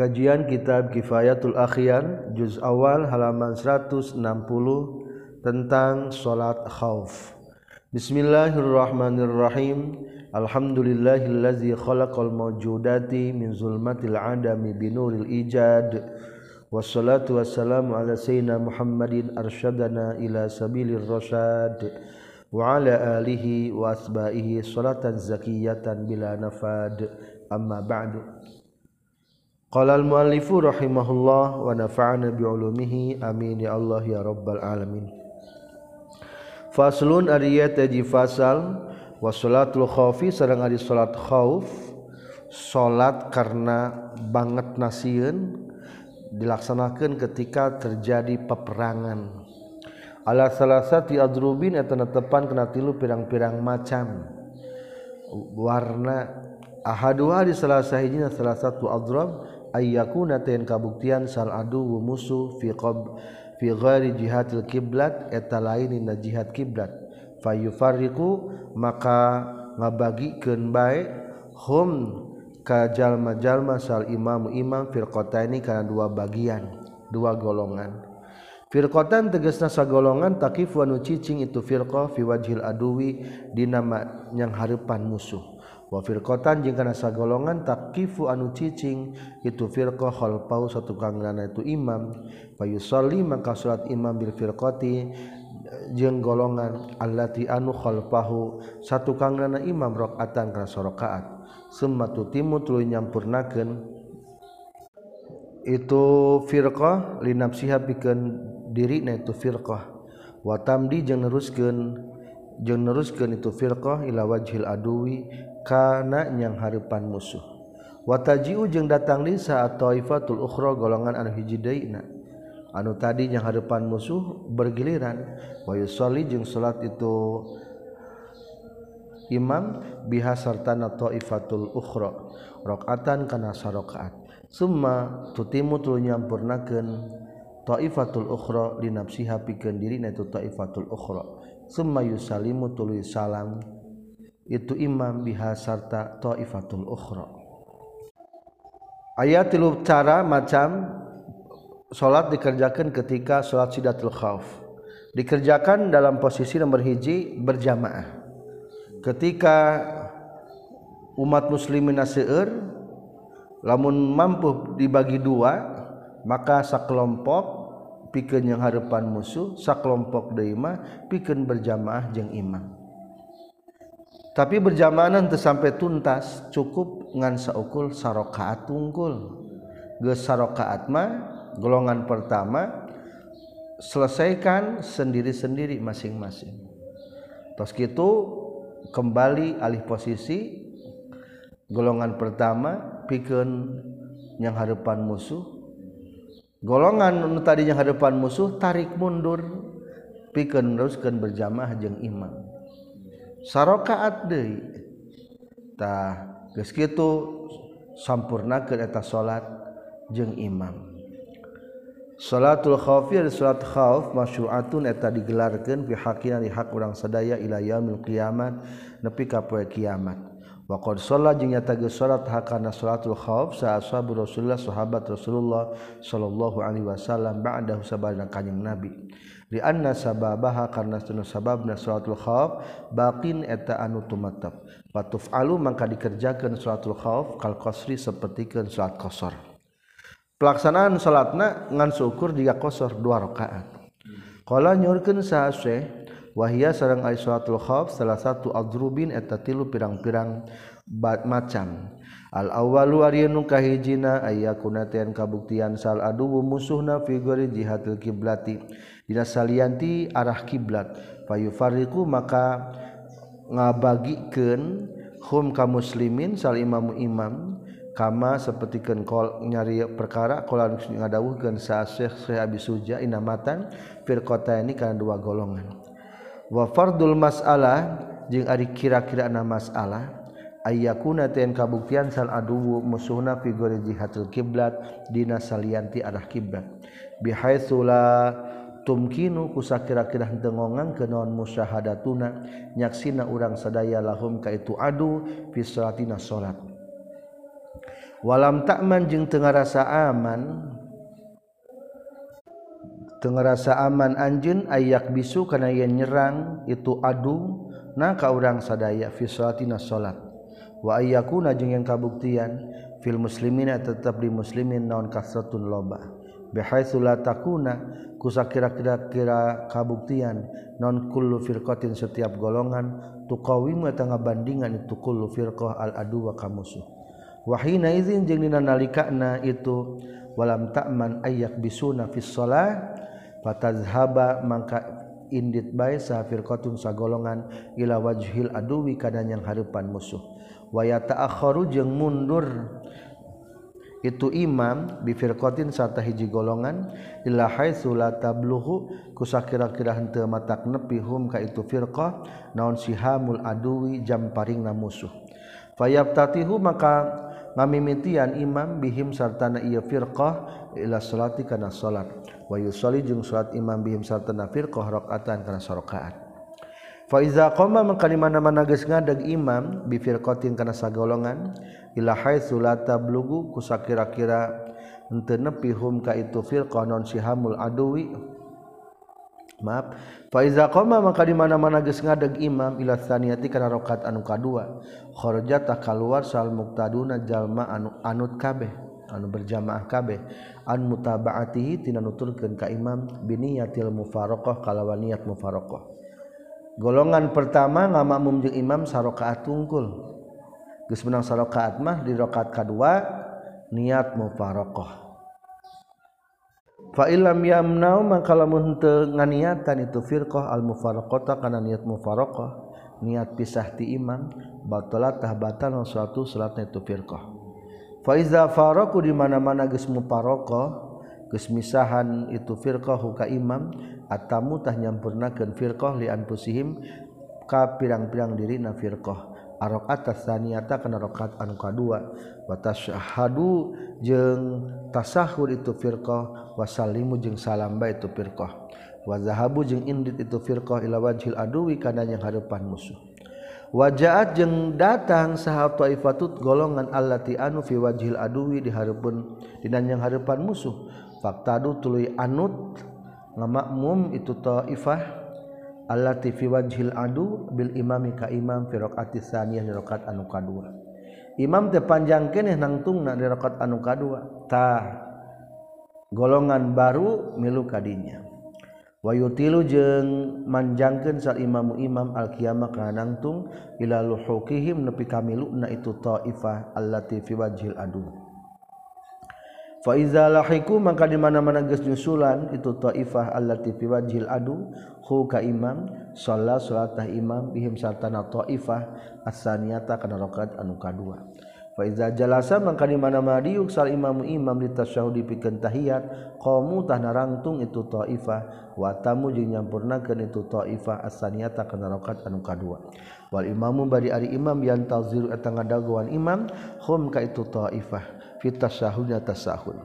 Kajian Kitab Kifayatul Akhyan juz awal halaman 160 tentang salat khauf. Bismillahirrahmanirrahim. Alhamdulillahillazi khalaqal mawjudati min zulmatil adami binuril ijad. Wassalatu wassalamu ala sayyidina Muhammadin arsyadana ila sabilir rasyad. Wa ala alihi wa asba'ihi salatan zakiyatan bila nafad. Amma ba'du. Qala al-muallifu rahimahullah wa nafa'ana bi'ulumihi. Amin ya Allah ya rabbal alamin. Faslun ariyat taji fasal wa salatul khaufi sareng ari salat khauf. Salat karena banget nasieun dilaksanakan ketika terjadi peperangan. Ala salasati adrubin eta netepan kena tilu pirang-pirang macam. Warna ahaduha di salah sahijina salah satu adrub ayyakuna ten kabuktian sal adu musuh fi qab fi ghairi jihatil kiblat eta lain dina jihad kiblat fayufarriqu maka ngabagikeun bae hum ka jalma-jalma sal imam imam firqataini kana dua bagian dua golongan. Firqatan tegasna sagolongan takif wa nu cicing itu firqah fi wajhil aduwi dina yang hareupan musuh. Firqatan jeung kana sagolongan taqifu anu cicing itu firqah khalfau satu kangrana itu imam. Fayusalli maka salat imam bil firqati jeung golongan allati anu khalfahu satu kangrana imam rakaatan kana rakaat summa tutimu tuluy nyampurnakeun. Itu firqah linafsiha pikeun dirina itu firqah wa tamdi jeung neruskeun jeung neruskeun itu firqah ila wajhil aduwi kana yang harepan musuh. Watajiu jeung datang di saat taifatul ukhra golongan anu hiji deuna anu tadi yang harepan musuh bergiliran. Wa yusalli jeung salat itu imam biha sartana taifatul ukhra rakaatan kana sarakaat summa tutimu tu nyampurnakeun taifatul ukhra linafsiha pikeun dirina itu taifatul ukhra. Summa yusalimu tuluy salam itu imam biha sarta taifatul ukhra. Ayat tilu cara macam salat dikerjakan ketika salat sidatul khauf dikerjakan dalam posisi nomor hiji berjamaah. Ketika umat muslimin seueur lamun mampu dibagi dua maka sakelompok pikeun yang harapan musuh sakelompok deui mah pikeun berjamaah jeung imam tapi berjamanan sampai tuntas cukup ngan saukul sarokaat tungkul. Geus sarokaat mah golongan pertama selesaikan sendiri-sendiri masing-masing. Terus gitu kembali alih posisi golongan pertama pikeun yang hadapan musuh. Golongan tadi yang hadapan musuh tarik mundur pikeun teruskeun berjamaah jeung imam sarokaat deitah geus kitu sampurnakeun eta salat jeung imam. Salatul khawfi ada salat khawf masyuatun eta digelarkeun fi haqqina di hak urang sadaya ila yaumil qiyamah nepi ka poe kiamat. waqad shalla jeung nyata geus salat hakana salatul khauf sa ashabu Rasulullah sahabat Rasulullah sallallahu alaihi wasallam ba'dahu sabana kanjing Nabi. Li anna sababaha karna sunu sababna salatul khauf baqin eta anu tumatap patuf alu mangka dikerjakeun salatul khauf kal qasri sapertikeun salat qasar. Pelaksanaan salatna ngan syukur jika qasar dua rakaat. Qala nyurkeun sa syekh wahia sareng ay salatul khauf salah satu adrubin eta tilu pirang-pirang macam al awalu ari nu kahijina ayyakuna kabuktian sal adu musuhna fi jihadil kiblati. Salianti arah kiblat. Payufariku maka ngabagikeun hum kaum muslimin sal imamu imam kama sapertikeun kol nyari perkara qala ngadawuhkeun sa Syekh Syekh Abi Suja inamatan firqata ini kana dua golongan wa fardul mas'alah jeung ari kira-kira na masalah ayyakuna ten kabuktian sal aduwu musuhna fi jihatul kiblat dina salianti arah kiblat. Bihaitsu la tumkinu kusa kira-kira henteu ngongang kanaon musyahadatuna nyaksina urang sadaya lahum ka itu adu fi salatina salat. Walam ta'man jeung teu ngarasa aman tengah rasa aman anjun ayak bisu karena yang nyerang itu adu na ka urang sadaya fi salatina salat. Wa ayyakuna jeung yang kabuktian fil muslimina tetap di muslimin naon kasratun loba. Bihaitsu la takuna kusakira kira kabuktian non kullu firqatin setiap golongan tuqawimu eta ngabandingan itu kullu firqah al adu wa kamusuh. Wahina izin jeung dina nalikana itu walam ta'man ayyak bisuna fis shalah patazhaba mangka indit bae safir qatun sagolongan ila wajhil aduwi kana yang harepan musuh. Wa yata'akhkharu jeung mundur. Itu imam bifirqatin sarta hiji golongan ila haitsu la tablughu kusakira-kira henteu matak nepi hum ka itu firqah naon sihamul aduwi jam paringna musuh. Fayabtatihu maka ngamimitian imam bihim sartana ieu firqah ila salati kana salat. wayu soli jeung salat imam bihim sartana firqah rakaatan kana sarakaat. Fa iza qama man mana-mana geus ngadeg imam bi firqatin kana sagolongan ila haitsu la tablugu kusakira-kira henteu nepi hum ka itu firqah non sihamul aduwi. Maaf. Fa iza qama maka di mana-mana geus ngadeg imam ila tsaniyati kana rakaat anu kadua kharaja ta kaluar sal muqtaduna jalma anu anut kabeh. Berjamaah kabeh. An mutabaatihi tidak nuturkan ka imam biniyatil mufarokoh kalawan niat mufarokoh. Golongan pertama ngama mumjeng imam sarokaat tungkul. Geus menang sarokaat mah di rokaat kedua niat mufarokoh. Fa illam yamnau maka lamun teu nganiatan itu firqah al mufaraqata kana niat mufaraqah niat pisah ti imam batalat tahbatan suatu salatna itu firqah faiza faraku di mana-mana geus muparaqah geus misahan itu firqah ka imam atamu tah nyampurnakeun firqah li anfusihim ka pirang-pirang diri na firqah. Arakaat saniyata kana rakaat anu kadua. Wa tasyahadu jeung tasahhud itu firqah wasalimu jeung salam ba itu firqah. Wa zahabu jeung indit itu firqah ila wajhil aduwi kana nya hadapan musuh. wajaat jeng datang sahab taifatut golongan allati anu fi wajhil aduwi di hareupeun dina yang harapan musuh. Faqtadu tuluy anut ngamakmum itu taifah allati fi wajhil adu bil imami ka imam fi rakaat tsaniyah di rakaat anu kadua. Imam teh panjang keneh nangtungna di rakaat anu kadua. Tah golongan baru milu kadinya wayu tilu manjangkeun sal imamu imam al qiyamah nangtung ila luhukihim nepi kamiluna itu taifah allati fi wajhil adu. Fa iza lahiku maka di mana-mana geus nyusulan itu taifah allati fi wajhil adu hu ka imam shalla salatah imam bihim sartana taifah asaniyata kana rakaat anu kadua Faiza jalasa maka di mana-mana diuk sal imamu imam di tasyahudi pikeun tahiyat qamu tah narangtung itu taifah wa tamu jeung nyampurnakeun itu taifah asaniyata kana rakaat anu kadua. Wal imamu bari ari imam yang tazir eta ngadagoan imam hum ka itu taifah fit tasyahudna tasyahud.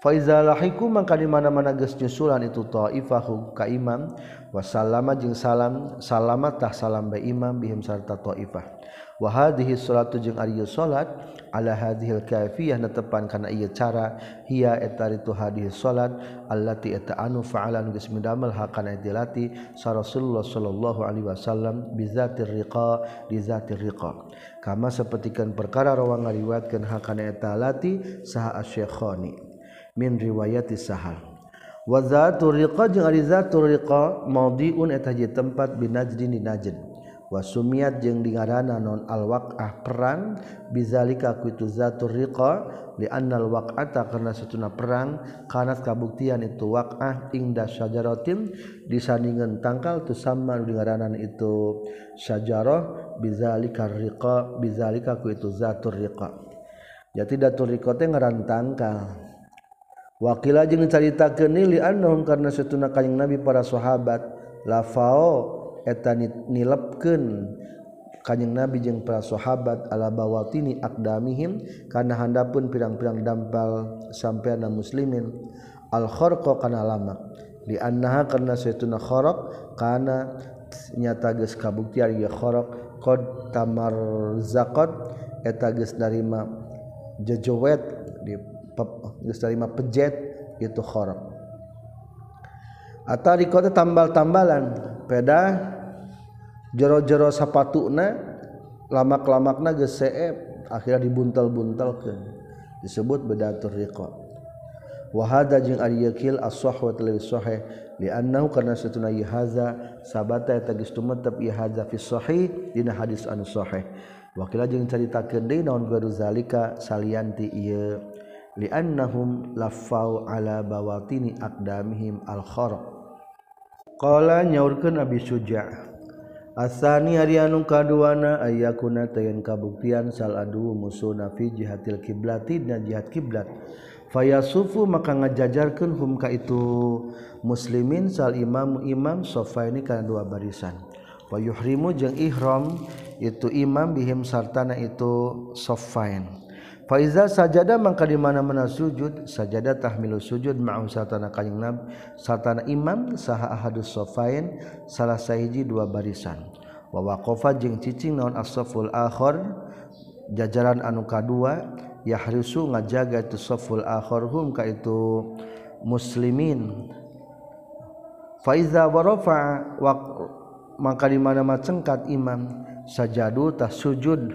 Faizalahiku mangka di mana-mana geus nyusulan itu taifah ka imam. Wasallama jeung salam salamatah salam bae imam bihim sarta taifah wa hadhihi salatu jeung ari salat ala hadhil kafiyah netepan kana ieu cara hiya eta ritu hadhihi salat allati eta anu fa'alan geus midamel hakana dilati sa Rasulullah sallallahu alaihi wasallam bizatir riqa bizatir riqa. Kama sapertikeun perkara rawang ngariwatkeun hakana eta lati saha asy-syekhani min riwayati sahal. Wazatur riqa jeung ari zatur riqa maudiun eta hiji tempat binajdin di najd. Wasumiat jeung dingarana non al waqah perang bizalika ku itu zatur riqa li anna al waqata karena satuna perang kana kabuktian itu waqah ingda syajaratin disandingan tangkal tu sama dingaranan itu syajarah bizalika riqa bizalika ku itu zatur riqa. Jadi datur riqa teh ngaran tangkal wakila jeung dicaritakeun li annahum karna satuna kanjing nabi para sahabat lafao eta nilepkeun kanjing nabi jeung para sahabat ala bawatini aqdamihim kana handapun pirang-pirang dampal sampeana muslimin. Al kharqa kana lama. Di annaha karna satuna khorok kana nyata geus kabuktian ieu khorok qad tamarzaqat eta geus narima jejowet terima pejet itu khorok atau di kota tambal-tambalan. Peda jero-jero sapatuna lamak-lamakna geseep akhirnya dibuntel-buntelkan disebut bedatur riqa. Wahada jeung ari yakil as-sahwa talawi sahih liannahu kana satuna hadza sabata eta geus tumetep ieu hadza fi sahih dina hadis anu sahih. Wakila jeung caritakeun deui naon garu zalika salianti ieu. liannahum lafau ala bawatini aqdamihim al kharq qala nyaurkeun abi suja' Asani Arianu kaduana ayakuna tayen kabuktian sal adu musuna fi jihatil kiblati dan jihad kiblat. Fayasufu maka ngajajarkeun hum ka itu muslimin sal imam imam sofa ini kana dua barisan. Fayuhrimu jeung ihram itu imam bihim sartana itu sofain. Faiza sajada maka di mana-mana sujud sajada tahmilu sujud ma'um sartana kanjing nab sartana imam saha ahadus sofain salah sahiji dua barisan. Wa waqafa jeung cicing naon as-saful akhir jajaran anu kadua yahrisu ngajaga itu saful akharhum ka itu muslimin. Faiza warafa maka di mana cengkat imam sajadu tas sujud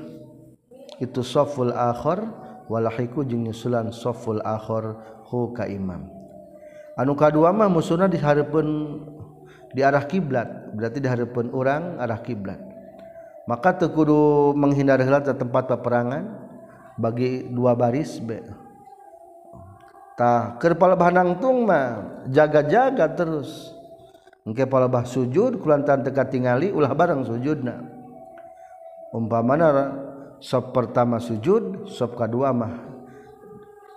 itu saful akhir walahiku jeung nyusulan saful akhir hu ka imam. Anu kadua mah musuna di hareupeun di arah kiblat berarti di hareupeun urang arah kiblat. Maka teu kudu menghindar heula tempat peperangan bagi dua baris be. Tah keur palebah mah jaga-jaga terus. Engke palebah sujud kulantaran teka tingali ulah bareng sujudna. Umpamana sop pertama sujud sop kedua mah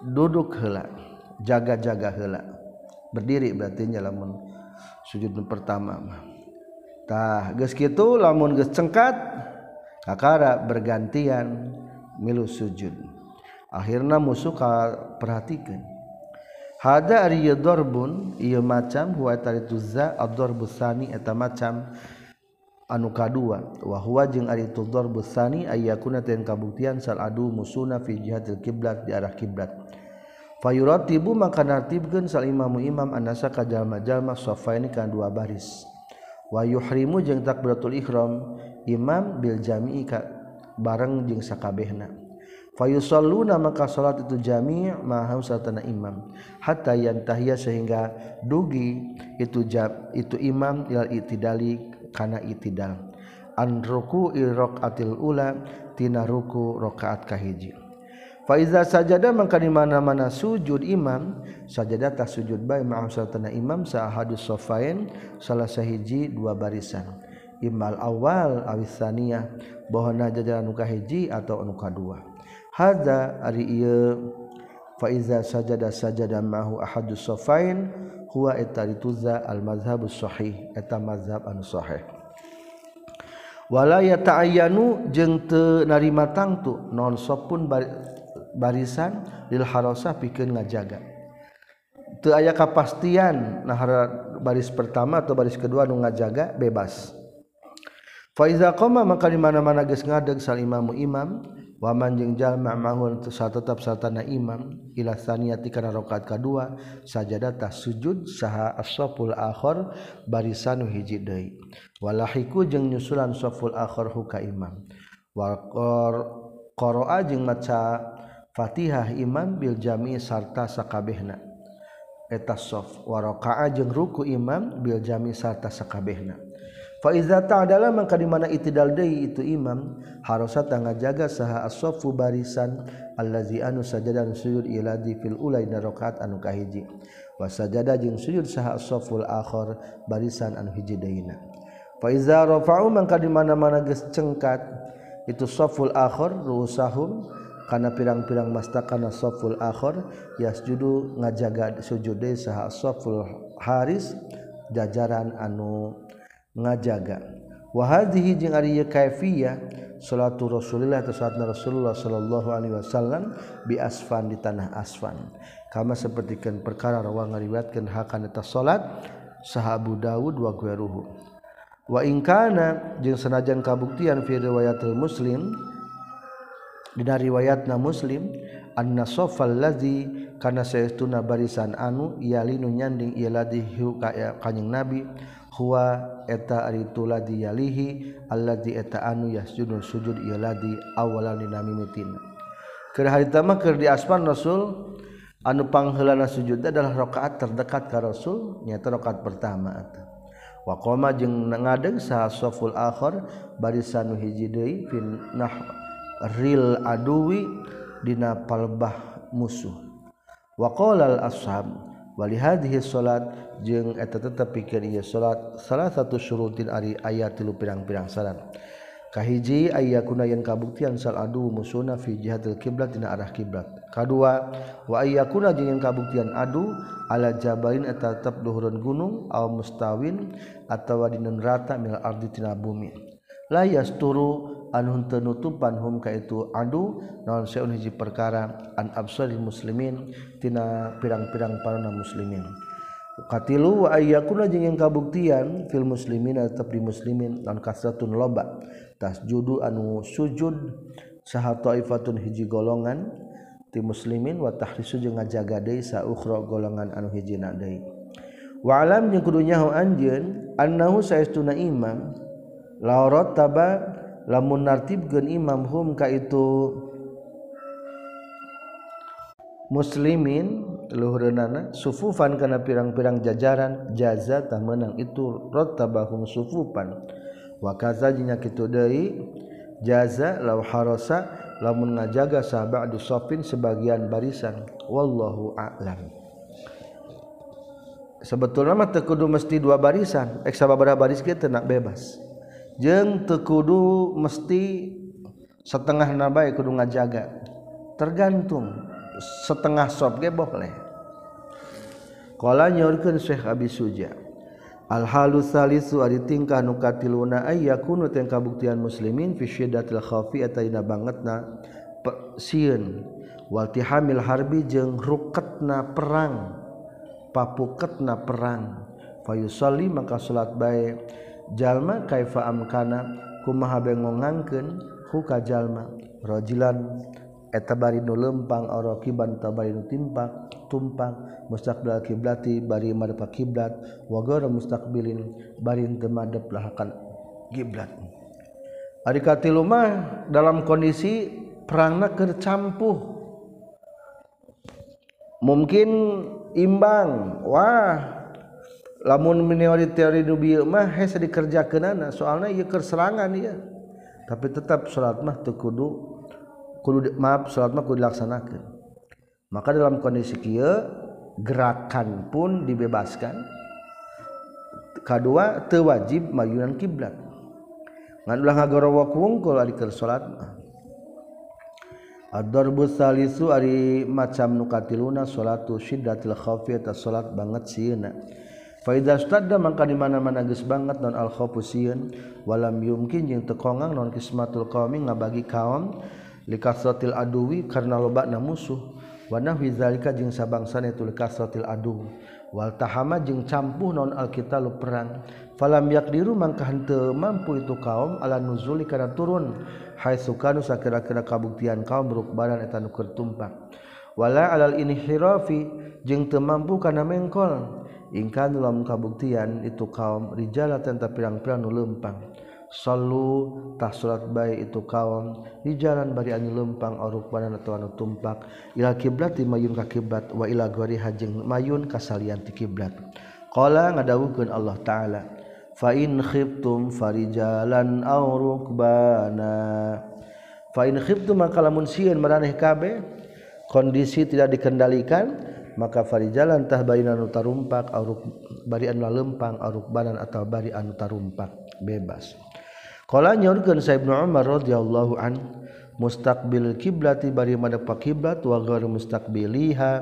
duduk hela jaga-jaga hela berdiri berarti lamun sujud pertama mah. Tah geus kitu lamun geus cengkat kakara bergantian milu sujud. Akhirna musuh ka perhatikan. Hada ari darbun ieu macam huwa taritu za ad-darbu eta macam. anu kadua wahwa jeung ari tudzor busani ayyakuna ten kabuktian sal adu musuna fi jihatil kiblat di arah kiblat. Fayuratibu maka nartibkeun sal imamu imam anasa ka jalma-jalma safaini kan dua baris. Wa yuhrimu jeung takbiratul ihram imam bil jami'i ka bareng jeung sakabehna. Fayusalluna maka salat itu jami' ma hausatana imam. Hatta yantahiya sehingga dugi itu jab itu imam ilal itidali kana itidal. An ruku'i raqatil ula tina ruku rakaat kahiji fa iza sajada maka di mana-mana sujud imam sajada ta sujud bae ma'a salatana imam sahadus safain salah sahiji dua barisan. Imal awal awis saniyah bahana jajaran nu kahiji atau nu kadua hadza ari ieu fa iza sajada sajada mahu ahadus safain huwa eta dituza al mazhabus sahih eta mazhab anu sahih. Wala yata'ayyanu jeung teu narima tangtu non sopun barisan lil harasah pikeun ngajaga. Teu aya kapastian nah baris pertama atau baris kedua nu ngajaga bebas. Fa iza qama maka di mana-mana geus ngadeg sal imamu imam waman jeung jalma mahun tetap satana imam ila saniyati kana rakaat kadua sajadatah sujud saha as-saful akhir barisan hiji deui. Walahiku jeung nyusulan saful akhir huka imam wal qara'a jeung maca Fatihah imam bil jami sarta sakabehna. Eta saf wa raka'a jeung ruku imam bil jami sarta sakabehna. Faiza ta'ala maka di mana itidal deui itu imam. Harusnya tangga jaga saha as-saffu barisan allazi anu sajada sujud iladi fil ulai rakaat anu kahiji. Wa sajada jeung sujud saha as-safful akhir barisan anu hiji deuna Faiza rafa'u maka di mana-mana geus cengkat itu safful akhir rusahum kana pirang-pirang mastakana safful akhir yasjudu ngajaga sujud saha safful haris jajaran anu ngajaga wahadhihi jeung ari kaifiyah salatu Rasulillah atau salatna Rasulullah sallallahu alaihi wasallam bi asfan di tanah asfan. Kama sapertikeun perkara rawang ngariwayatkeun hakan eta salat saha Abu Dawud wa ghairuhu. Wa in kana jeung sanajan kabuktian fi riwayatil muslim dina riwayatna muslim anna safal ladzi kana saestuna barisan anu yalinu nyanding ieu ladzi ka kanjing nabi. huwa eta ari tuladi yalihi alladzi eta anu yasjudul sujud iyaladi awalan dina mimitin keur harita mah keur diasman rasul anu pangheulana sujud adalah rakaat terdekat ka rasul nyaeta rakaat pertama eta. Wa qoma jeung ngadeg saha saful akhir barisan hiji deui fin nah ril aduwi dina palbah musuh. Wa qala al ashab wali hadhihi salat jeung eta tetep pikeun ieu salat salah satu syurutin ari aya tilu pirang-pirang salat. Kahiji ayyakuna yang kabuktian sal adu musuna fi jihadil kiblat dina arah kiblat. Kadua wa ayyakuna jeung kabuktian adu ala jabalin eta tetep duhureun gunung aw mustawin atawa dina rata mil ardi tina bumi. La yasturu anu tenutupan hum ka itu adu naon saeun hiji perkara an absaril muslimin tina pirang-pirang para muslimin. Katilu wa ayyakuna jeung yang kabuktian fil muslimin tetep di muslimin lan kasratun loba. Tasjudu anu sujud saha taifatun hiji golongan ti muslimin wa tahrisu jeung ngajaga deui sa ukhra golongan anu hijina deui. Wa alam jeung kudu nyaho anjeun annahu saestuna imam laurat taba lamun nartibkeun imam hum ka itu muslimin luhureunana sufufan kana pirang-pirang jajaran jaza tah meunang itu rattabahum sufufan. Wa kaza nya kitu deui jaza law harasa lamun ngajaga sabadu safin sebagian barisan. Wallahu a'lam. Sebetulnya mah teu kudu mesti dua barisan. Ek sababaraha baris ge teu bebas jeng tekudu mesti setengah nabai kudu ngajaga. Tergantung setengah sop ge boleh kala nyorkeun Syekh Abi Suja al halu salisu ari tingkah nu katiluna ayyakunu teh kabuktian muslimin fi syiddatil khafi ataina bangetna sieun. Wal tihamil harbi jeung ruketna perang papuketna perang. Fayusalli maka salat bae jalma kaifa amkana? Kumaha bengongankeun huka jalma. Rajilan eta bari nu lempang arakiban tabari nu timpak tumpang mustaqbil kiblati bari madep kiblat wa ghairu mustaqbilin bari teu madep lahakan kiblat. Ari katilu mah dalam kondisi perangna keur campuh. Mungkin imbang wah lamun teori teori mah hese dikerjakeun soalnya ieu keur serangan ieu. Tapi tetap salat mah teu kudu kudu maaf salat mah kudu dilaksanakeun. Maka dalam kondisi kieu gerakan pun dibebaskan. Kedua teu wajib mayunan kiblat. Ngan ulah ngagorowo kungkul ari keur salat mah. Ad-darbu salisu ari macam nukatiluna salatu syiddatil khaufi eta salat banget sieuna Faidastadda maka di mana-mana geus banget non al khafusieun walam yumkin jeung teu kongang non kismatul qaumi ngabagi kaum likasratil aduwi karena lobana musuh. Wa nahwi zalika jeung itu likasratil adu. Wal tahama jeung campuh non alqitalu perang. Falam yaqdiru mangka henteu mampu itu kaum ala nuzuli kana turun. Haitsu kanu sakira-kira kabuktian kaum berukbaran eta tumpak. Wala alal inhirafi jeung teu mampu kana mengkol ingkan dalam kabuktian itu kaum rijala tenta pirang-pirang nu lempang. Salu tah surat baik itu kaum rijalan bari anu lempang orukbanan atau anu tumpak. Ila kiblat mayun ka kiblat wa ila gori hajeng mayun kasalian ti kiblat. Qala ngadawukeun Allah taala fa in khiftum farijalan aw rukbana. Fa in khiftum maka lamun sieun maraneh kabeh kondisi tidak dikendalikan maka farijjalantah tarumpak uta bari anu lempang aruk badan atau bari anu tarumpak. Bebas. Kala nyorkeun sa Saibnu Umar radhiyallahu an mustaqbil kiblati bari madep ka kiblat wa ghairu mustaqbiliha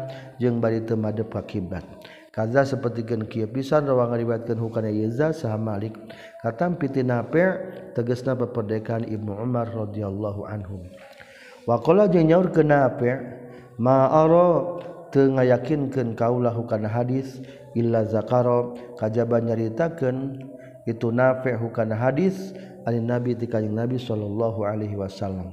jeung bari teu madep ka kiblat. Kaza sapertikeun kieu pisan rawa ngariwayatkeun hukana Yazid saha Malik. Katam piti Nafi' tegasna peperdekaan Ibnu Umar radhiyallahu anhu. Wa qala jeung nyaurkeun Nafi' ma ara ngayakinkan kaulahhukana hadis Illa zakaro kajjaban nyaritakan itu nafehukana hadis Alin nabi tikaing Nabi Shallallahu Alaihi Wasallam.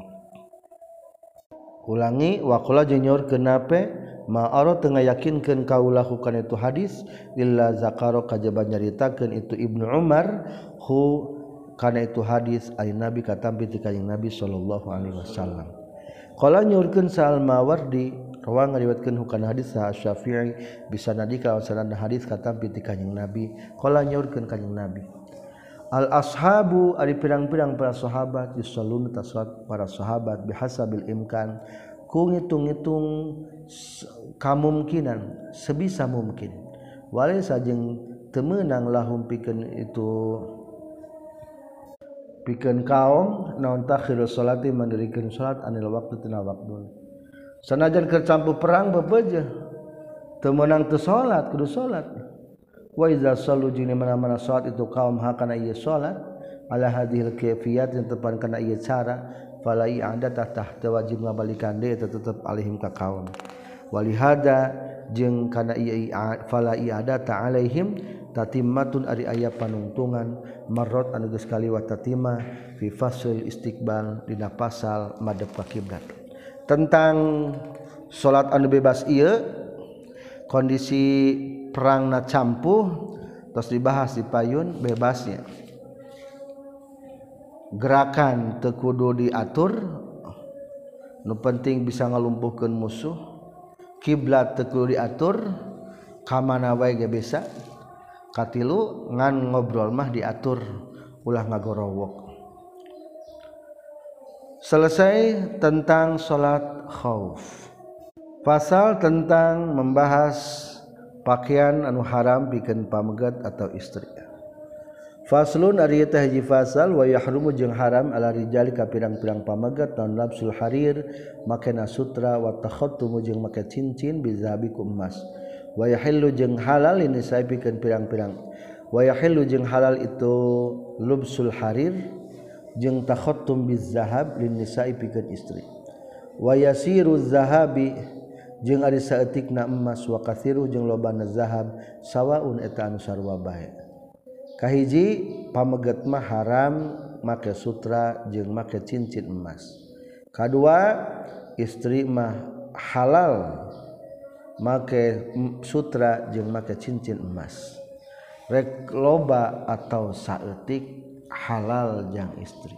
Ulangi wakula junior kenape Maaro tengah yakinkan kau lakukan itu hadis Illa zakaro kajjaban nyaritakan itu Ibnu Umar hu karena itu hadis Ali Nabi katampi tikaing Nabi Shallallahu Alaihi Wasallam. Kalau nyurkan Salmawardi rawang ngariwatkeun hukana hadis sa syafi'i bisa nadi ka sanad hadis katampi ti kanjing nabi qala nyurkeun kanjing nabi. Al ashabu ari pirang-pirang para sahabat yusallun tasawat para sahabat bihasabil imkan ku ngitung-ngitung kamungkinan sebisa mungkin. Wale sajeng temenang lahum pikeun itu pikeun kaum naon takhirus salati mandirikeun salat anil waktu tina waktu sanajan keur campu perang bebeja teu meunang teu salat kudu salat wa iza sallu mana-mana salat itu kaum hakana ieu salat ala hadhil kayfiyat yang tepan kana ieu cara fala ada tahta wajib ngabalikan deui tetep alaihim ka kaum. Walihada jeung kana ieu fala ada ta alaihim tatimmatun ari aya panungtungan. Marot anu geus kaliwat tatima fi fasl istiqbal dina pasal madhep ka kiblat tentang salat anu bebas Ieu kondisi perangna campuh terus dibahas di payun bebasnya. Gerakan tekudu diatur nu penting bisa ngalumpuhkeun musuh. Kiblat tekudu diatur kamana wae ge bisa katilu ngan ngobrol mah diatur ulah ngagorowok. Selesai tentang sholat khauf. Pasal tentang membahas pakaian anu haram bikin pamegat atau istri. Faslun ari teh hiji fasal wa yahrumu jeung haram ala rijali ka pirang-pirang pamagat naon labsul harir makena sutra wa takhattumu jeung make cincin bizabi ku emas wa yahillu jeung halal ini saipikeun pirang-pirang. Wa yahillu jeung halal itu lubsul harir jeung takhotum bizahab lin nisa'i pikeun istri. Wa yasiru zahabi jeung ari saeutikna emas. Wa kathiru jeung lobana zahab sawaun eta anu sarua bae. Kahiji pameget mah haram make sutra jeung make cincin emas. Kadua istri mah halal make sutra jeung make cincin emas. Rek loba atau saeutik halal yang istri.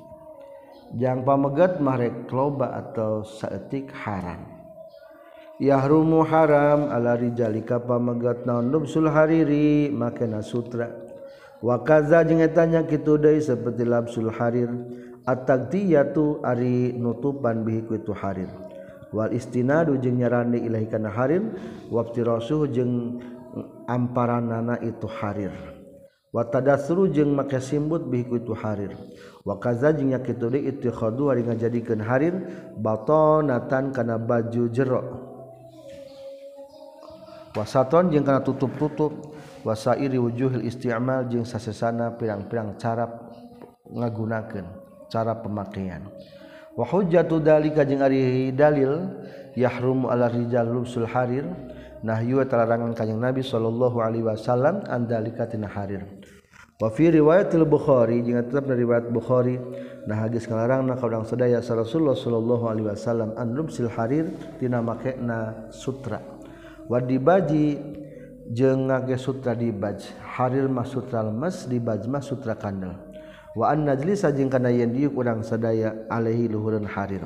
Jang pamegat marek kloba atau saetik haram. Yahrumu haram ala rijalika pamegat naon lubsul hariri makena sutra. Wa kaza jeung etanya kitu deui saperti labsul harir at-tagdiyatu ari nutupan bihi itu harir. Wal istinadu jeung nyarani ilahi kana harir waftirasuh jeung amparanana itu harir. watadasru jeung make simbut bihikutu harir. Wakaza jeung nyakitu deui ittikhadu ari ngajadikeun harir batonatan kana baju jero. Wasaton jeung kana tutup-tutup. Wasairi wujuhil isti'mal jeung sasesana pirang-pirang cara ngagunakeun cara pemakaian. Wa hujjatu dalika jeung ari dalil yahrumu ala rijal lubsul harir. Nahyu talarangan kanjing Nabi sallallahu alaihi wasallam andalika tina harir. Wafi riwayatil Bukhari jeung tetap dari riwayat Bukhari nah hadis kalarang na kadang sedaya Rasulullah sallallahu alaihi wasallam an rumsil harir tina makna sutra. Wadibaji jeung ngage sutra dibaj. Harir mah sutra lemes dibaj mah sutra kandel. Wa an najlisa jeung kana yen diuk urang sadaya alaihi luhureun harir.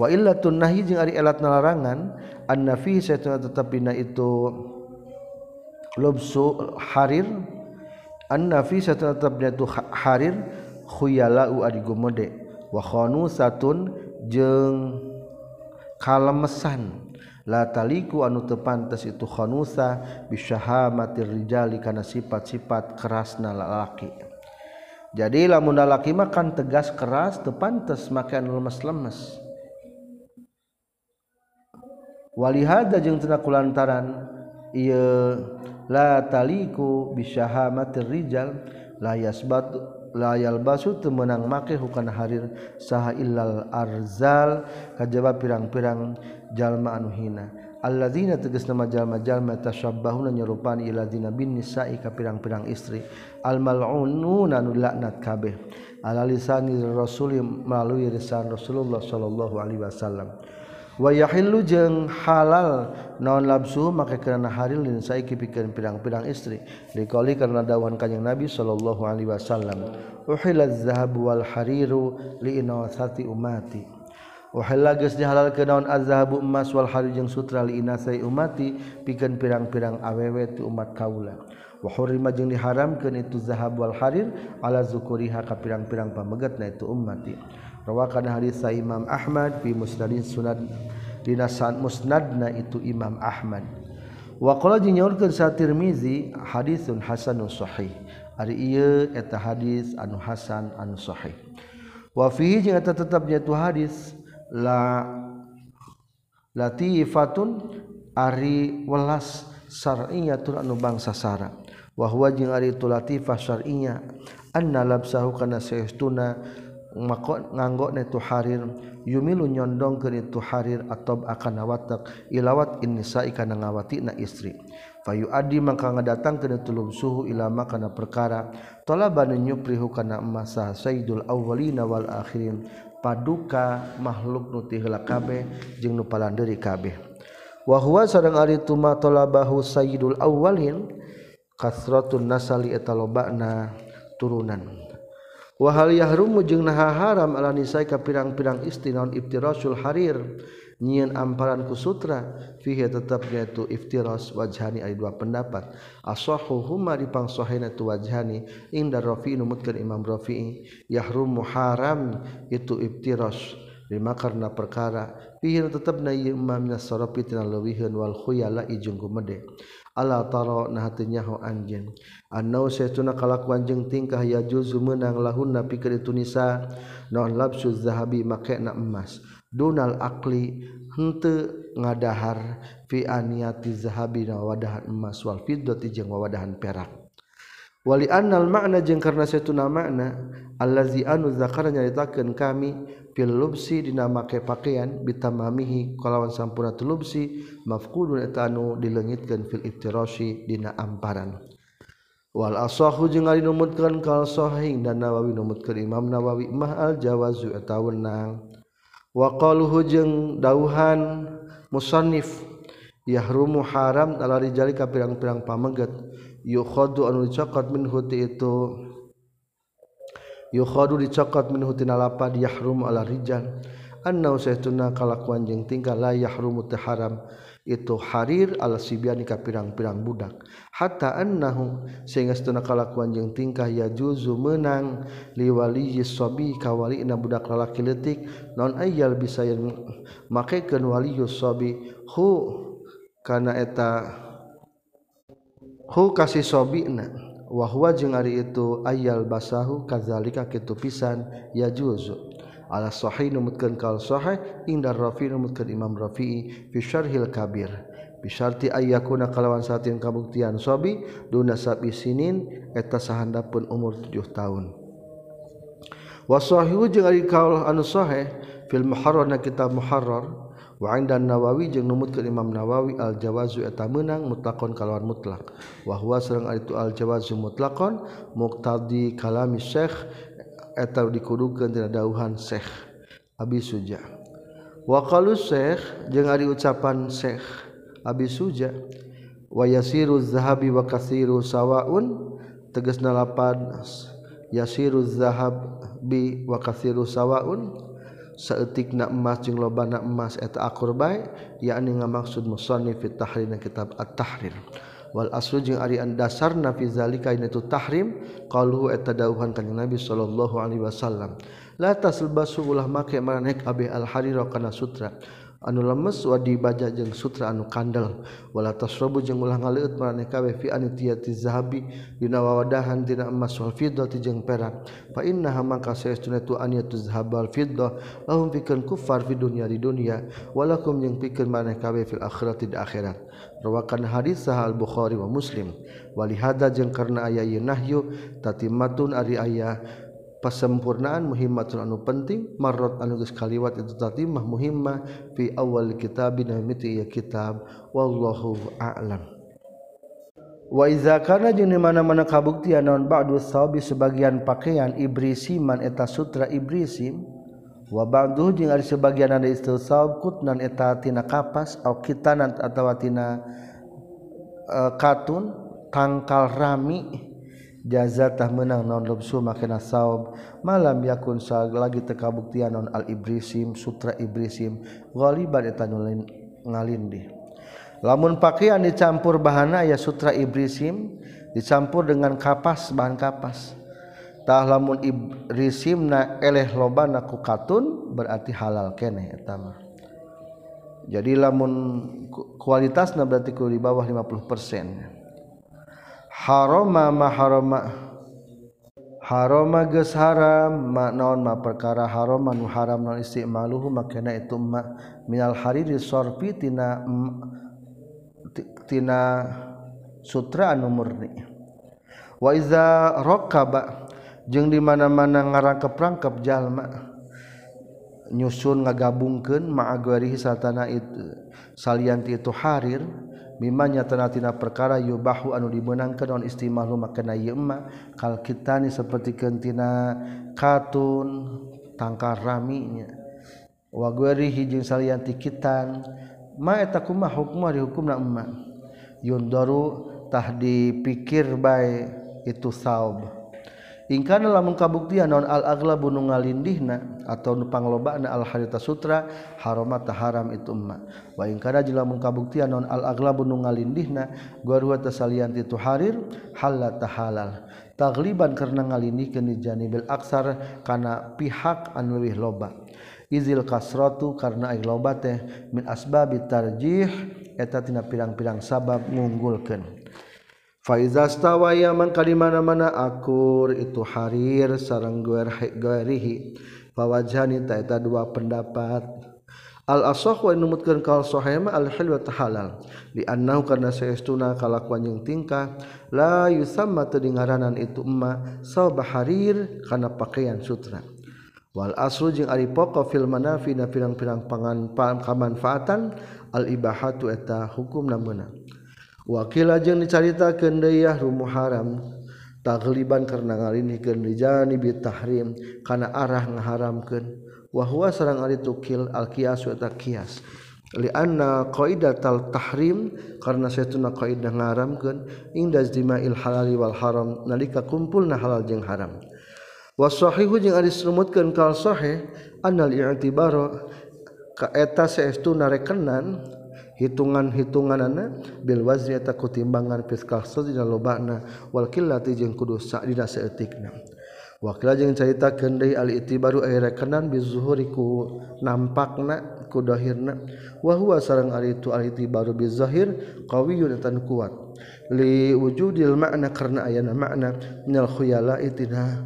Wa illatun nahyi jeung ari elat nalarangan an nafi satuna tetepina itu lubsu harir annafi satabnyatu harir khuyala u adi gumede wa khanusatun jeung kalemesan. La taliku anu teu pantes itu khanusa bisyahamatir rijali kana sifat-sifat kerasna lalaki. Jadi lamun lalaki mah kan tegas keras teu pantes make anu lemes-lemes. Walihada jeung teu kulantaran la taliku bisyahamatirrijal layas batu layal basu temenang make hukan harir saha illal arzal kajaba pirang-pirang jalma anu hina. Alladzina tegas nama jalma-jalma tasyabbahuna nyerupani iladzina bin nisa'i ka pirang-pirang istri. Al mal'ununa nu laknat kabeh. Ala lisanir rasuli melalui lisan Rasulullah sallallahu alaihi wasallam. wayahillu jeung halal naon labsu maka karena haril lin saiki pikeun pirang-pirang istri. Dikali karena dawan kanjing Nabi sallallahu alaihi wasallam. Uhilaz zahab wal hariru li inasati ummati uhilla geus dihalalkeun naon azhabu emas wal harir jeung sutra li inasai ummati pikeun pirang-pirang awewe ti umat kaula. Wa hurima jeung diharamkeun itu zahab wal harir ala zukuriha ka pirang-pirang pamegatna itu ummati. rawakan hadis Imam Ahmad fi musnadin sunan dina musnadna itu Imam Ahmad. Wa qala nyaurkeun sa Tirmizi hadisun hasanun sahih. Ari ieu eta hadis anu hasan anu sahih. Wa fihi jeung eta tetepnya tu hadis la latifatun ari welas syar'iyatun anu bangsa sara. Wa huwa jeung ari tu latifah syar'iyah anna labsahu kana saestuna maka nganggo na itu harir yumilu nyondong ke itu harir atau akan nawatak ilawat innisa ikan ngawati na istri. Fayu adi maka ngadatang ke tulum suhu ilama kana perkara tolaban nyuprihu kana masa sayyidul awwalina wal akhirin. Paduka makhluk nuti heula kabeh jeung nu palandeuri kabeh. Wa huwa sareng ari tuma talabahu sayyidul awwalin kasratun nasali etalobana turunan. wahal yahrumu jeung naha haram ala nisai ka pirang-pirang istri naon iftirasul harir. Nyieun amparan ku sutra fihi tetap yaitu iftiras wajhani ada dua pendapat. Asahu huma dipangsohena tu wajhani inda rafi numutkeun imam rafi'i. Yahrumu haram itu iftiras. Lima karena perkara pihir tetap na ieu imma minas sarafi tina leuwiheun wal khuyala ijung gumede ala taro nahatinya ho anjeun. Annau saytuna kalakuan jeung tingkah ya juzu meunang lahun napi itu nisa non labsu zahabi make na emas. Dunal akli henteu ngadahar fi aniyati zahabi na wadahan emas wal fiddati jeung wadahan perak. Wali annal makna jeung karna saytuna makna allazi anu zakara nyaritakeun kami fil lubsi dina make pakaian bitamamihi kalawan sampurna tulubsi mafqudun eta anu dileungitkeun fil iftirasi dina amparan. Wal asahu jeung ari numutkeun kal sahih dan Nawawi numutkeun Imam Nawawi mah al jawazu eta wenang wa qaluhu jeung dauhan musannif yahrumu haram ala rijali ka pirang-pirang pamegat yukhadu anu dicokot min huti itu. yukhadu dicokot min hutina lapad yahrum ala rijal. Anna usaituna kalakuan jeung tingkah la yahrumu haram. Itu harir ala sibiani ka pirang-pirang budak. Hatta annahu sehingga setuna kalakuan jeung tingkah ya juzu menang. Liwali sabi kawali na budak lalaki letik non ayyal bisa yang makekeun waliyus sabi. Hu kana eta hu kasih sobina wahwa jeung ari itu ayal basahu kadzalika kitu pisan. Ya juzu ala sahih numutkeun kal sahih indar rafi numutkeun imam rafi'i fi syarhil kabir. Bisarti ayyakuna kalawan satin kabuktian sobi duna sabi sinin eta sahandapun umur 7 tahun. Wasahihu jeung ari kaul anu sahih fil muharrar na kitab muharrar wa dan Nawawi jeung numut ke Imam Nawawi al-jawazu eta menang mutlakon kalawan mutlak. wa huwa sareng itu al-jawazu mutlakon muqtadi kalami syekh eta dikudukeun tina dauhan syekh. Abi Suja. Wa qalu syekh jeung ari ucapan syekh Abi Suja wa yasiru zahabi wa kasiru sawaun tegasna lapan yasiru zahab bi wa kasiru sawaun seetik na emas jeung loba na emas eta akur bae yakni ngamaksud musannif fit tahrina kitab at-tahrir wal aslu jeung ari dasar na fi zalika ina tu tahrim qaluhu eta dawuhan kanjeng Nabi sallallahu alaihi wasallam. La taslbasu ulah make maraneh kabeh al harira kana sutra. anu lemes wadi baja jeung sutra anu kandel. Wala tasrabu jeung ulah ngaleut marane kawe fi anitiyati zahabi dina wawadahan dina emas wal fiddati jeung perak. Fa innaha maka saestuna tu aniyatu zahabal fiddah lahum pikeun kufar fi dunya di dunya walakum jeung pikeun marane kawe fil akhirati di akhirat. Rawakan hadis sahal bukhari wa muslim. Wali hada jeung karna aya nahyu tatimatun ari aya pasempurnaan muhimmatun anu penting marrot anu geus kaliwat itu tadi mah muhimmah fi awal kitab miti ya kitab wallahu a'lam. Wa iza kana jeung mana-mana kabuktian naon ba'du sabi sebagian pakaian ibrisiman eta sutra ibrisim wa ba'du jeung ari sebagian ada istisab kutnan eta tina kapas au kitanan atawa tina uh, katun tangkal rami. jazatah menang non lobsu makna saob malam yakun sa lagi tekabuktian non al ibrisim sutra ibrisim. Ghaliban eta ngalindih. Lamun pakaian dicampur bahana ya sutra ibrisim dicampur dengan kapas bahan kapas. Tah lamun ibrisim na eleh loba na kukatun berarti halal kene eta mah. Jadi lamun kualitasna berarti ku di bawah 50% haroma maharoma. Haroma geus haram ma naon ma perkara haroma nu haram non istimaluhu makana itu ma minal hariri sorfi tina tina sutra anu murni. Wa iza raqaba jeung di mana-mana ngarangkep-rangkep jalma nyusun ngagabungkeun ma'agwarihi satana itu salianti itu harir mimanya tanatina perkara yubahu anu dimenangkan non istimahlu makna yema kal kitani seperti kentina katun tangkar raminya wa guerihi jeung salian tikitan ma eta kumah hukum di hukumna emma. Yundaru tah dipikir bae itu saub. ingkana lamun kabuktian naon al aglabu nu ngalindihna atau nu panglobana al harita sutra harama taharam itu emma. Wa ingkana jeung lamun kabuktian naon al aglabu nu ngalindihna tasalian itu harir halal. Tahalal tagliban karena ngalindihkeun di janibil aksar kana pihak anu leuwih loba. Izil kasratu karena ay loba teh min asbabi tarjih eta tina pirang-pirang sabab ngunggulkeun. Faiza stawaya man kali mana-mana akur itu harir sareng guerihi fawajhani ta eta dua pendapat. Al asah wa numutkeun kal sahih al halwa halal. Li annahu karna saestuna kalakuan jeung tingkah la yusamma teu dingaranan itu emma sawba harir kana pakaian sutra. Wal aslu jeung ari pokok fil manafi na pirang-pirang pangan kamanfaatan al ibahatu eta hukum namuna. wakila ajeng dicaritakeun deui rumu haram tagliban karena ngalinikan dijani bitahrim kana arah ngaharamkeun. Wa huwa sarang ari tukil alkias wa takias li anna qaidatal tahrim karena saytuna qaidah ngaharamkeun inda jima'il halali wal haram nalika kumpulna halal jeung haram. Wa sahihu jeung ari sumutkeun kal sahih annal i'tibara ka eta saestuna rekenan hitungan-hitungan anak Bil wazita kutimbangan timbangan dina lobana walkillati jeung kudu sadina saeutikna wakil jeung carita kendai aliti baru air rekenan bizuhuriku nampakna kudohirna wahwa sarang alitu aliti baru bizahir qawiyun tan kuat. Li wujudil makna karena ayana makna minal khuyala itina.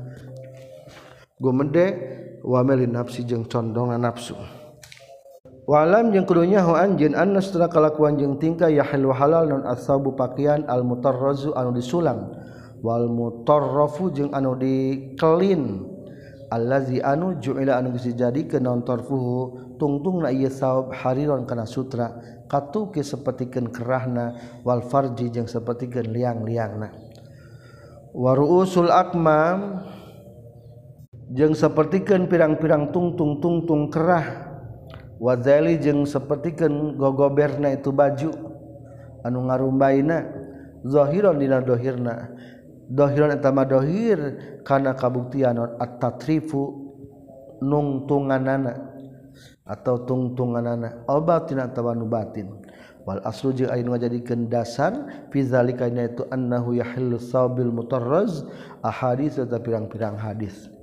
Gumede wa nafsi jeung condongan nafsu. walam jeung kudunyahu anjin annas tara kalakuan jeung tingkah ya halu halal non asabu pakaian al mutarrazu anu disulang. Wal mutarrafu jeung anu dikelin. Allazi anu ju'ila anu geus dijadikeun non tarfuhu tungtungna ieu saob hariron kana sutra katuke sapertikeun kerahna wal farji jeung sapertikeun liang-liangna. Wa ruusul akmam jeung sapertikeun pirang-pirang tungtung tungtung kerah wazali jeung sepertikan gogoberna itu baju. Anu ngarumbaina zahiron dina dohirna. Dohiron etama dohir kana kabuktian at-tatrifu nungtunganana atau tungtunganana. Obatin tina nu batin. Wal aslu jeung ari ngajadikeun dasar fi itu annahu yahillu sabil mutarraz ahadits eta pirang-pirang hadis.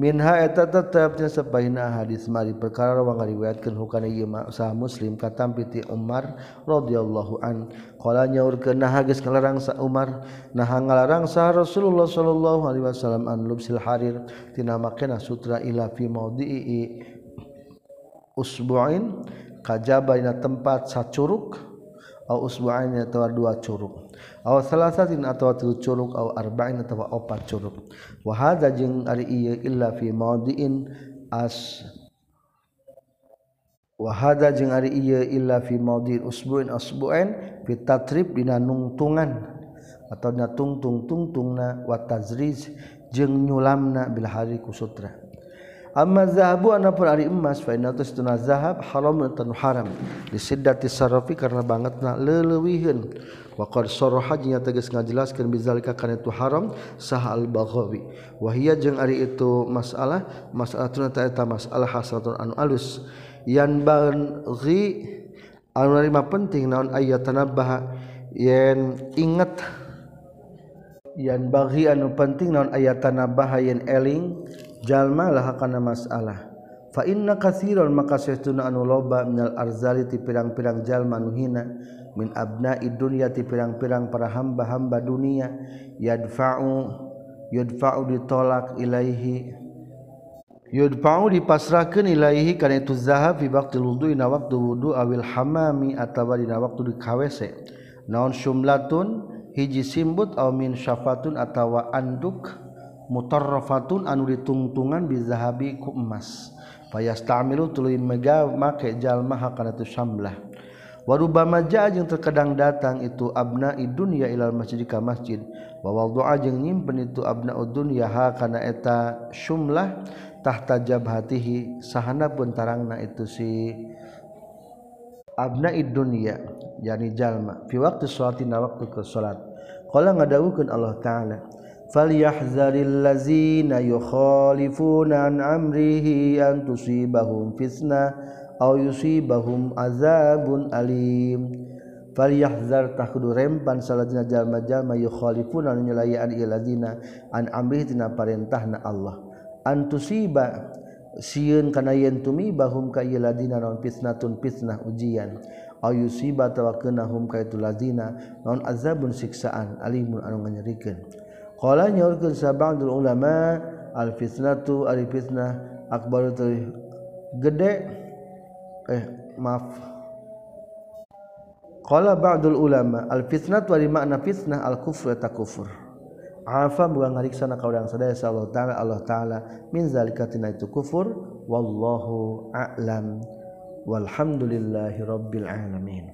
minha eta tetapnya sepaina hadis mari perkara wa ngariwayatkeun hukana ieu sah muslim katampi ti Umar radhiyallahu an. Qala nyaurkeun nah geus ngalarang sa Umar? Nah ngalarang sa Rasulullah sallallahu alaihi wasallam an lubsil harir. Tina makena sutra ila fi maudii usbu'in kajaba dina tempat sacuruk. usba'ain atau dua curug. Aw salasatin atau tilu curug aw arba'in atau opat curug. Wa hadza jeung ari ieu illa fi maudiin as wa hadza jeung ari ieu illa fi maudiin usbu'in usbu'ain fi tatrib dina nungtungan atau dina tungtung tungtungna wa tazriz jeung nyulamna bil hari ku sutra. amma zahabu anapun ari emas. Fa inna tustuna zahab haram tan haram. Disiddati sarrafi karena bangetna leuleuyheun wa qad sarraha jeung tegas ngajelaskeun bizalika kana itu haram sah al baghawi wa hiya jeung ari itu masalah masalah tuna ta eta masalah hasratun anu alus. Yan baghi anu narima penting naon ayatanabbaha yen inget yan baghi anu penting naon ayatanabbaha yen eling. jalmalah kana masalah. Fa inna katsiran maka saestuna anu loba minal arzali ti pirang-pirang jalma nu hina min abna'i dunya ti pirang-pirang para hamba-hamba dunia yadfa'u yadfa'u ditolak ilaihi yudfa'u dipasrahkeun ilaihi kana itu zahab fi waqtil wudu'i na waqtu wudu awil hamami atawa dina waqtu di kawese. Naon syumlatun? Hiji simbut aw min syafatun atawa anduk mutorrofatun anu ditungtungan bizahabi ku emas. Payastamilu tuluy mega make jalma hakana tu syamlah. Warubama jaa jeung terkadang datang itu abna dunya ilal masjid ka masjid. Wa wadu'a jeung nyimpen itu abna dunya ha kana eta syumlah tahta jabhatihi sahana pun tarangna itu si abna dunya yani jalma. Fi waqti sholatina waktu ke salat. Qala ngadawukeun Allah taala falyahzaril ladzina yukhalifuna an amrihi an tusibahum fitnah aw yusibahum azabun alim falyahzar takudu rempan salajna jalma-jalma yukhalifuna nyulayaan ieu ladzina an amrihi tina parentahna Allah. An tusiba siun kana yen tumibahum ka ieu ladzina non fitnatun fitnah ujian. Aw yusiba tawakunahum ka itu ladzina non azabun siksaan alimun anu nganyerikeun. Qala nyaurkeun sab'dul ulama al fitnatu al fitnah akbar gede. Eh maaf. Qala ba'dul ulama al fitnatu wa makna fitnah al kufr ta kufur Afa bukan ngariksana ka urang sadaya Allah taala Allah taala min zalika tina itu kufur wallahu a'lam walhamdulillahi alamin